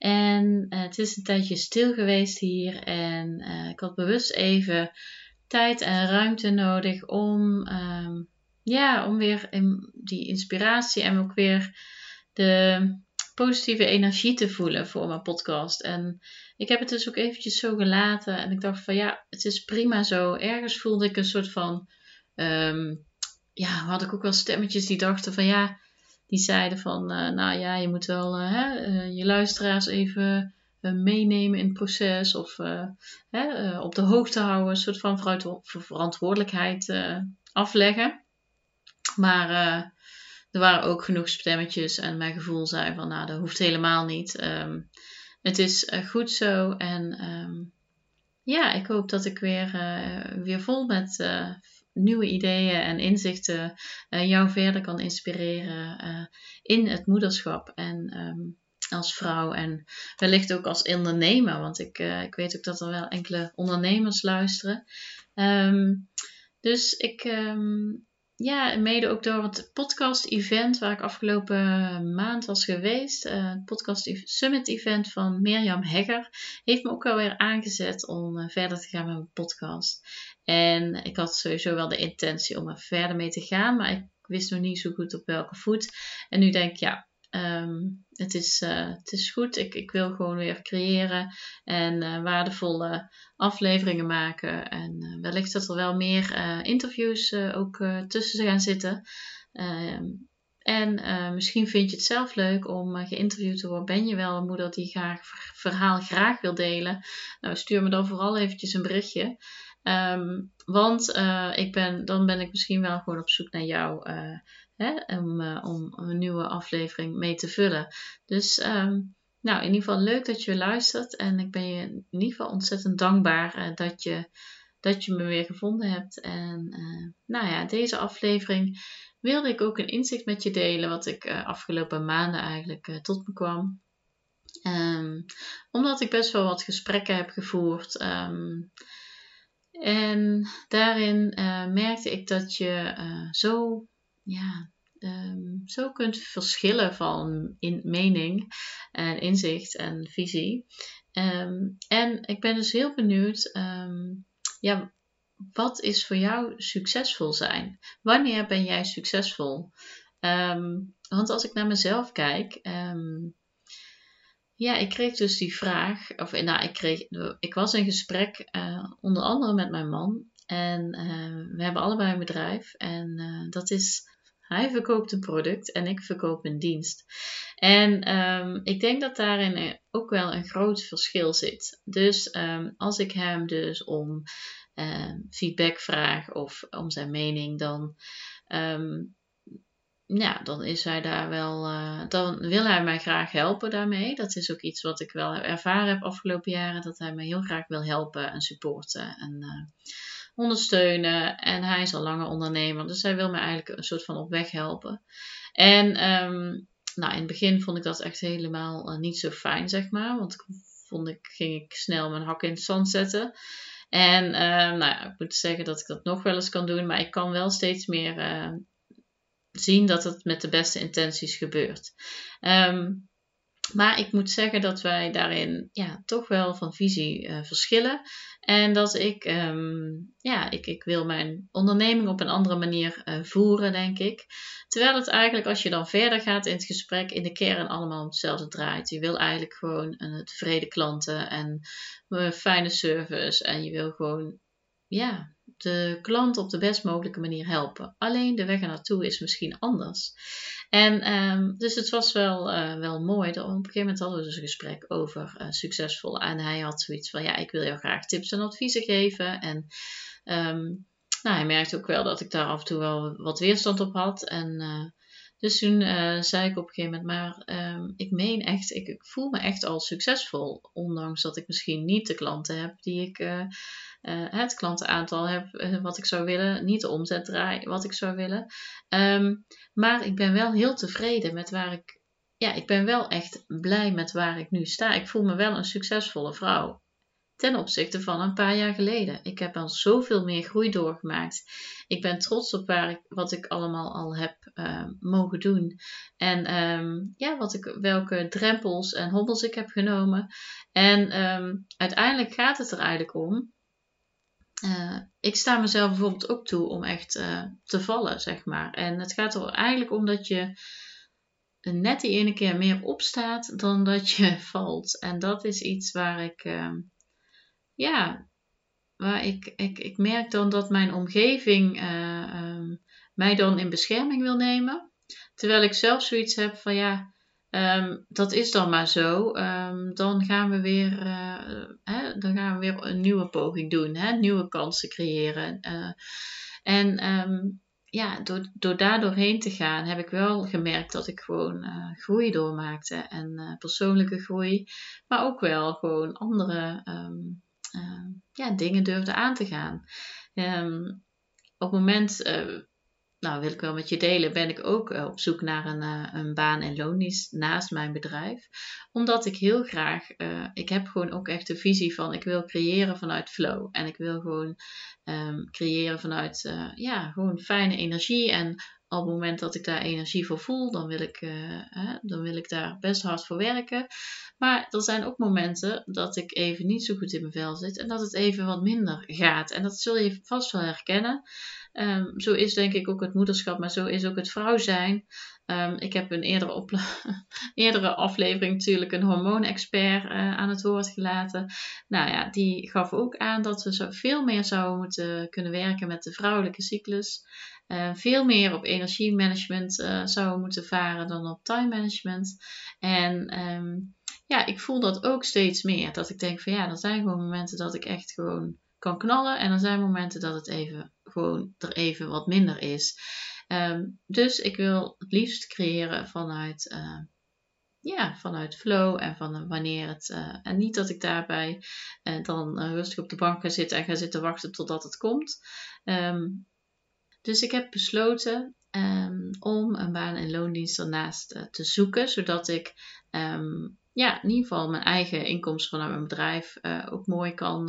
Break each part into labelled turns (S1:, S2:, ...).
S1: En het is een tijdje stil geweest hier en uh, ik had bewust even tijd en ruimte nodig om, um, ja, om weer in die inspiratie en ook weer de positieve energie te voelen voor mijn podcast. En ik heb het dus ook eventjes zo gelaten en ik dacht van ja, het is prima zo. Ergens voelde ik een soort van, um, ja, had ik ook wel stemmetjes die dachten van ja, die zeiden van, uh, nou ja, je moet wel uh, hè, uh, je luisteraars even meenemen in het proces of hè, op de hoogte houden, een soort van verantwoordelijkheid afleggen. Maar er waren ook genoeg stemmetjes en mijn gevoel zei van, nou, dat hoeft helemaal niet. Um, het is goed zo en um, ja, ik hoop dat ik weer, weer vol met nieuwe ideeën en inzichten uh, jou verder kan inspireren uh, in het moederschap en um, als vrouw en wellicht ook als ondernemer, want ik, uh, ik weet ook dat er wel enkele ondernemers luisteren. Um, dus ik, um, ja, mede ook door het podcast-event waar ik afgelopen maand was geweest. Het podcast summit-event van Mirjam Hegger heeft me ook alweer aangezet om verder te gaan met mijn podcast. En ik had sowieso wel de intentie om er verder mee te gaan, maar ik wist nog niet zo goed op welke voet. En nu denk ik, ja, Um, het, is, uh, het is goed. Ik, ik wil gewoon weer creëren en uh, waardevolle afleveringen maken. En uh, wellicht dat er wel meer interviews ook tussen gaan zitten. Ehm, en misschien vind je het zelf leuk om geïnterviewd te worden. Ben je wel een moeder die graag verhaal graag wil delen? Nou, stuur me dan vooral eventjes een berichtje. Um, want ik ben, dan ben ik misschien wel gewoon op zoek naar jou hè, om, uh, om een nieuwe aflevering mee te vullen. Dus um, nou, in ieder geval leuk dat je luistert. En ik ben je in ieder geval ontzettend dankbaar dat, je, dat je me weer gevonden hebt. En nou ja, deze aflevering wilde ik ook een inzicht met je delen. Wat ik afgelopen maanden eigenlijk tot me kwam. Um, omdat ik best wel wat gesprekken heb gevoerd. En daarin merkte ik dat je zo ja, um, zo kunt verschillen van in mening en inzicht en visie. Um, en ik ben dus heel benieuwd, um, ja, wat is voor jou succesvol zijn? Wanneer ben jij succesvol? want als ik naar mezelf kijk, ja, ik kreeg dus die vraag, of nou, ik, kreeg, ik was in gesprek uh, onder andere met mijn man. En uh, we hebben allebei een bedrijf en uh, dat is hij verkoopt een product en ik verkoop een dienst. En um, ik denk dat daarin ook wel een groot verschil zit. Dus um, als ik hem dus om feedback vraag of om zijn mening, dan, ja, dan is hij daar wel. Uh, dan wil hij mij graag helpen daarmee. Dat is ook iets wat ik wel ervaren heb afgelopen jaren, dat hij mij heel graag wil helpen en supporten. En, uh, ondersteunen. En hij is al langer ondernemer, dus hij wil me eigenlijk een soort van op weg helpen. En um, nou, in het begin vond ik dat echt helemaal uh, niet zo fijn, zeg maar. Want ik vond ik, ging ik snel mijn hak in het zand zetten. En uh, nou ja, ik moet zeggen dat ik dat nog wel eens kan doen, maar ik kan wel steeds meer zien dat het met de beste intenties gebeurt. Um, maar ik moet zeggen dat wij daarin ja, toch wel van visie uh, verschillen. En dat ik, um, ja, ik, ik wil mijn onderneming op een andere manier uh, voeren, denk ik. Terwijl het eigenlijk, als je dan verder gaat in het gesprek, in de kern allemaal om hetzelfde draait. Je wil eigenlijk gewoon een tevreden klanten en fijne service. En je wil gewoon, ja, de klant op de best mogelijke manier helpen. Alleen de weg naartoe is misschien anders. En um, dus het was wel, uh, wel mooi. Op een gegeven moment hadden we dus een gesprek over uh, succesvol. En hij had zoiets van: ja, ik wil jou graag tips en adviezen geven. En um, nou, hij merkte ook wel dat ik daar af en toe wel wat weerstand op had. En uh, Dus toen uh, zei ik op een gegeven moment, maar um, ik meen echt, ik, voel me echt al succesvol. Ondanks dat ik misschien niet de klanten heb die ik, uh, uh, het klantenaantal heb wat ik zou willen. Niet de omzet draai wat ik zou willen. Um, maar ik ben wel heel tevreden met waar ik, ja, ik ben wel echt blij met waar ik nu sta. Ik voel me wel een succesvolle vrouw ten opzichte van een paar jaar geleden. Ik heb al zoveel meer groei doorgemaakt. Ik ben trots op wat ik allemaal al heb uh, mogen doen. En um, ja, wat ik, welke drempels en hobbels ik heb genomen. En um, uiteindelijk gaat het er eigenlijk om. Uh, ik sta mezelf bijvoorbeeld ook toe om echt uh, te vallen, zeg maar. En het gaat er eigenlijk om dat je net die ene keer meer opstaat dan dat je valt. En dat is iets waar ik ja, waar ik, ik, ik merk dan dat mijn omgeving uh, um, mij dan in bescherming wil nemen. Terwijl ik zelf zoiets heb van ja, um, dat is dan maar zo. Um, dan gaan we weer, uh, hè, dan gaan we weer een nieuwe poging doen, hè, nieuwe kansen creëren. Uh, en ja, door, door daar doorheen te gaan heb ik wel gemerkt dat ik gewoon groei doormaakte. En persoonlijke groei, maar ook wel gewoon andere uh, ja, dingen durfde aan te gaan. Um, op het moment, uh, nou wil ik wel met je delen, ben ik ook uh, op zoek naar een, een baan en loondienst naast mijn bedrijf. Omdat ik heel graag, ik heb gewoon ook echt de visie van ik wil creëren vanuit flow. En ik wil gewoon um, creëren vanuit, ja, gewoon fijne energie en op het moment dat ik daar energie voor voel, dan wil ik, uh, dan wil ik daar best hard voor werken. Maar er zijn ook momenten dat ik even niet zo goed in mijn vel zit en dat het even wat minder gaat. En dat zul je vast wel herkennen. Um, zo is denk ik ook het moederschap, maar zo is ook het vrouw zijn. Um, ik heb een eerdere, eerdere aflevering natuurlijk een hormoonexpert uh, aan het woord gelaten. Nou ja, die gaf ook aan dat we zo veel meer zouden moeten kunnen werken met de vrouwelijke cyclus. Uh, veel meer op energiemanagement uh, zouden moeten varen dan op time management. En um, ja, ik voel dat ook steeds meer. Dat ik denk van ja, er zijn gewoon momenten dat ik echt gewoon kan knallen. En er zijn momenten dat het even gewoon er even wat minder is. Um, dus ik wil het liefst creëren vanuit, uh, ja, vanuit flow en van wanneer het. En niet dat ik daarbij dan rustig op de bank ga zitten en ga zitten wachten totdat het komt. Um, dus ik heb besloten um, om een baan en loondienst ernaast te zoeken, zodat ik ja, in ieder geval mijn eigen inkomsten vanuit mijn bedrijf ook mooi kan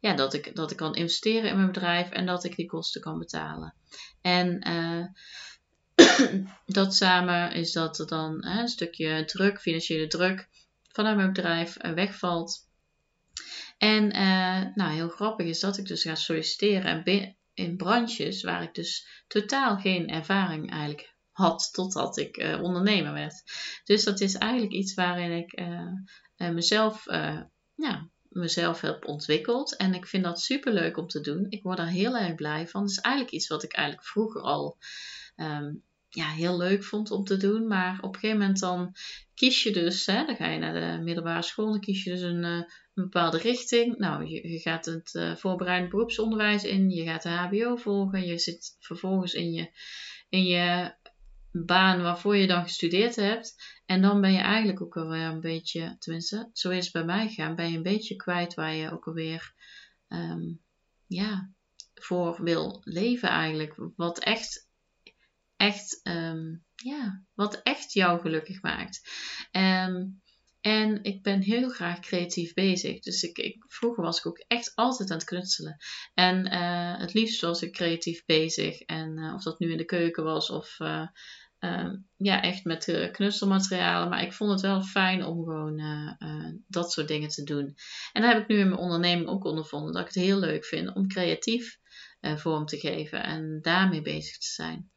S1: ja, dat, ik, dat ik kan investeren in mijn bedrijf en dat ik die kosten kan betalen. En dat samen is dat er dan een stukje druk, financiële druk vanuit mijn bedrijf wegvalt. En nou, heel grappig is dat ik dus ga solliciteren in branches waar ik dus totaal geen ervaring eigenlijk had totdat ik ondernemer werd. Dus dat is eigenlijk iets waarin ik mezelf ja, mezelf heb ontwikkeld. En ik vind dat super leuk om te doen. Ik word daar heel erg blij van. Het is eigenlijk iets wat ik eigenlijk vroeger al um, ja, heel leuk vond om te doen. Maar op een gegeven moment dan kies je dus, hè, dan ga je naar de middelbare school, dan kies je dus een, een bepaalde richting. Nou, je, gaat het uh, voorbereidend beroepsonderwijs in, je gaat de HBO volgen, je zit vervolgens in je, in je baan waarvoor je dan gestudeerd hebt. En dan ben je eigenlijk ook alweer een beetje, tenminste, zo is het bij mij gegaan, ben je een beetje kwijt waar je ook alweer um, ja, voor wil leven eigenlijk. Wat echt, echt, um, ja, wat echt jou gelukkig maakt. Um, en ik ben heel graag creatief bezig. Dus ik, ik, vroeger was ik ook echt altijd aan het knutselen. En uh, het liefst was ik creatief bezig. En uh, of dat nu in de keuken was of uh, uh, ja, echt met knutselmaterialen. Maar ik vond het wel fijn om gewoon dat soort dingen te doen. En daar heb ik nu in mijn onderneming ook ondervonden. Dat ik het heel leuk vind om creatief vorm te geven. En daarmee bezig te zijn.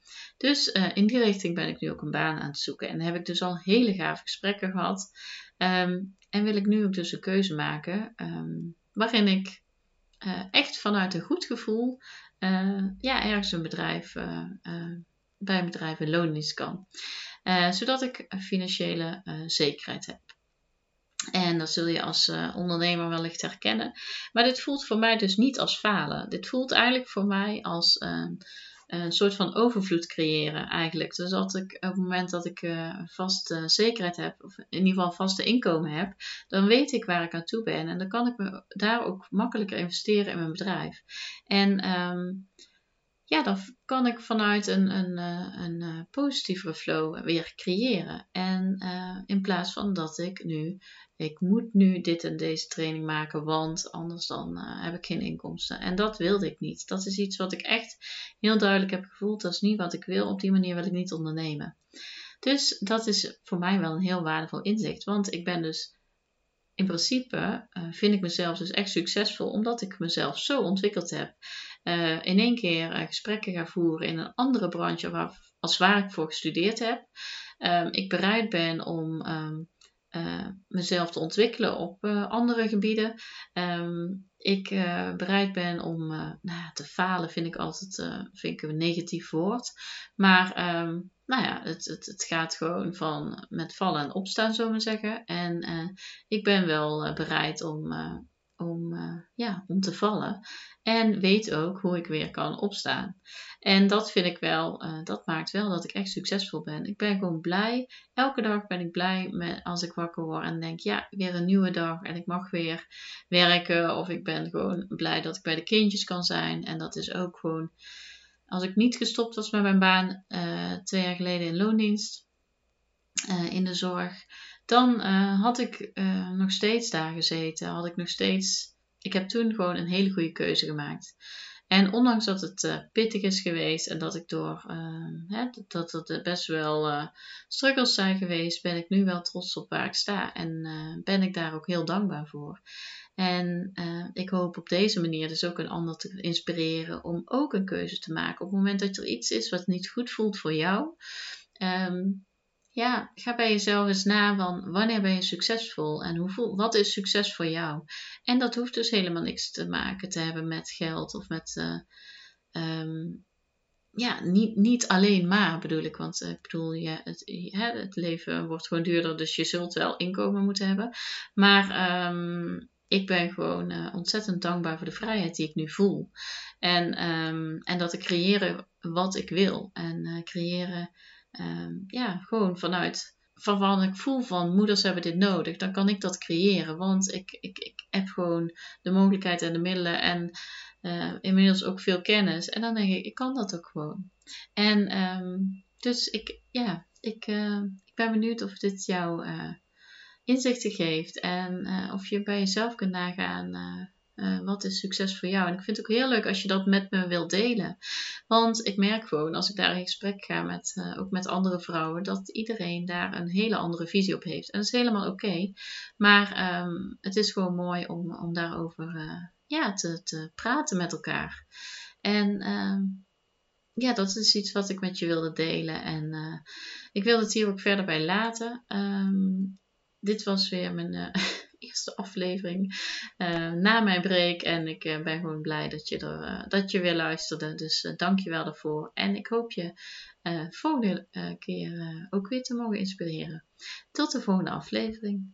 S1: Dus in die richting ben ik nu ook een baan aan het zoeken. En heb ik dus al hele gave gesprekken gehad. Um, en wil ik nu ook dus een keuze maken. Um, waarin ik echt vanuit een goed gevoel ja, ergens een bedrijf bij een bedrijf in loondienst kan. Zodat ik financiële zekerheid heb. En dat zul je als ondernemer wellicht herkennen. Maar dit voelt voor mij dus niet als falen. Dit voelt eigenlijk voor mij als een soort van overvloed creëren eigenlijk. Dus dat ik op het moment dat ik uh, vaste zekerheid heb, of in ieder geval vaste inkomen heb, dan weet ik waar ik aan toe ben. En dan kan ik me daar ook makkelijker investeren in mijn bedrijf. En um, ja, dan kan ik vanuit een, een, eh, een, een positievere flow weer creëren. En uh, in plaats van dat ik nu ik moet nu dit en deze training maken, want anders dan heb ik geen inkomsten. En dat wilde ik niet. Dat is iets wat ik echt heel duidelijk heb gevoeld. Dat is niet wat ik wil. Op die manier wil ik niet ondernemen. Dus dat is voor mij wel een heel waardevol inzicht. Want ik ben dus in principe, uh, vind ik mezelf dus echt succesvol omdat ik mezelf zo ontwikkeld heb. Uh, in één keer gesprekken ga voeren in een andere branche waar, als waar ik voor gestudeerd heb. Um, ik bereid ben om uh, mezelf te ontwikkelen op andere gebieden. Um, ik bereid ben om nou, te falen, vind ik altijd vind ik een negatief woord. Maar nou ja, het, het, het, gaat gewoon van met vallen en opstaan, zullen we zeggen. En ik ben wel bereid om om, uh, ja, om te vallen. En weet ook hoe ik weer kan opstaan. En dat vind ik wel, dat maakt wel dat ik echt succesvol ben. Ik ben gewoon blij. Elke dag ben ik blij als ik wakker word en denk, ja, weer een nieuwe dag en ik mag weer werken. Of ik ben gewoon blij dat ik bij de kindjes kan zijn. En dat is ook gewoon, als ik niet gestopt was met mijn baan uh, twee jaar geleden in loondienst, in de zorg dan uh, had ik nog steeds daar gezeten. Had ik nog steeds. Ik heb toen gewoon een hele goede keuze gemaakt. En ondanks dat het uh, pittig is geweest en dat ik door hè, dat het best wel struggles zijn geweest, ben ik nu wel trots op waar ik sta. En ben ik daar ook heel dankbaar voor. En ik hoop op deze manier dus ook een ander te inspireren om ook een keuze te maken. Op het moment dat er iets is wat niet goed voelt voor jou. Um, ja, ga bij jezelf eens na van wanneer ben je succesvol en hoe wat is succes voor jou? En dat hoeft dus helemaal niks te maken te hebben met geld of met, uh, um, ja, niet, niet alleen maar bedoel ik, want uh, ik bedoel, ja, het, het leven wordt gewoon duurder, dus je zult wel inkomen moeten hebben. Maar um, ik ben gewoon uh, ontzettend dankbaar voor de vrijheid die ik nu voel. En, um, en dat ik creëren wat ik wil en creëren Ehm, ja, gewoon vanuit van ik voel van moeders hebben dit nodig, dan kan ik dat creëren. Want ik, ik, ik heb gewoon de mogelijkheid en de middelen en uh, inmiddels ook veel kennis. En dan denk ik, ik kan dat ook gewoon. En um, dus ik, ja, ik, uh, ik ben benieuwd of dit jou uh, inzichten geeft. En of je bij jezelf kunt nagaan uh, wat is succes voor jou? En ik vind het ook heel leuk als je dat met me wilt delen. Want ik merk gewoon als ik daar in gesprek ga met, uh, ook met andere vrouwen, dat iedereen daar een hele andere visie op heeft. En dat is helemaal oké. Maar um, het is gewoon mooi om, om daarover uh, ja, te, te praten met elkaar. En um, ja, dat is iets wat ik met je wilde delen. En ik wil het hier ook verder bij laten. Um, dit was weer mijn eerste aflevering uh, na mijn break. En ik uh, ben gewoon blij dat je, er, uh, dat je weer luisterde. Dus dank je wel daarvoor. En ik hoop je volgende keer ook weer te mogen inspireren. Tot de volgende aflevering.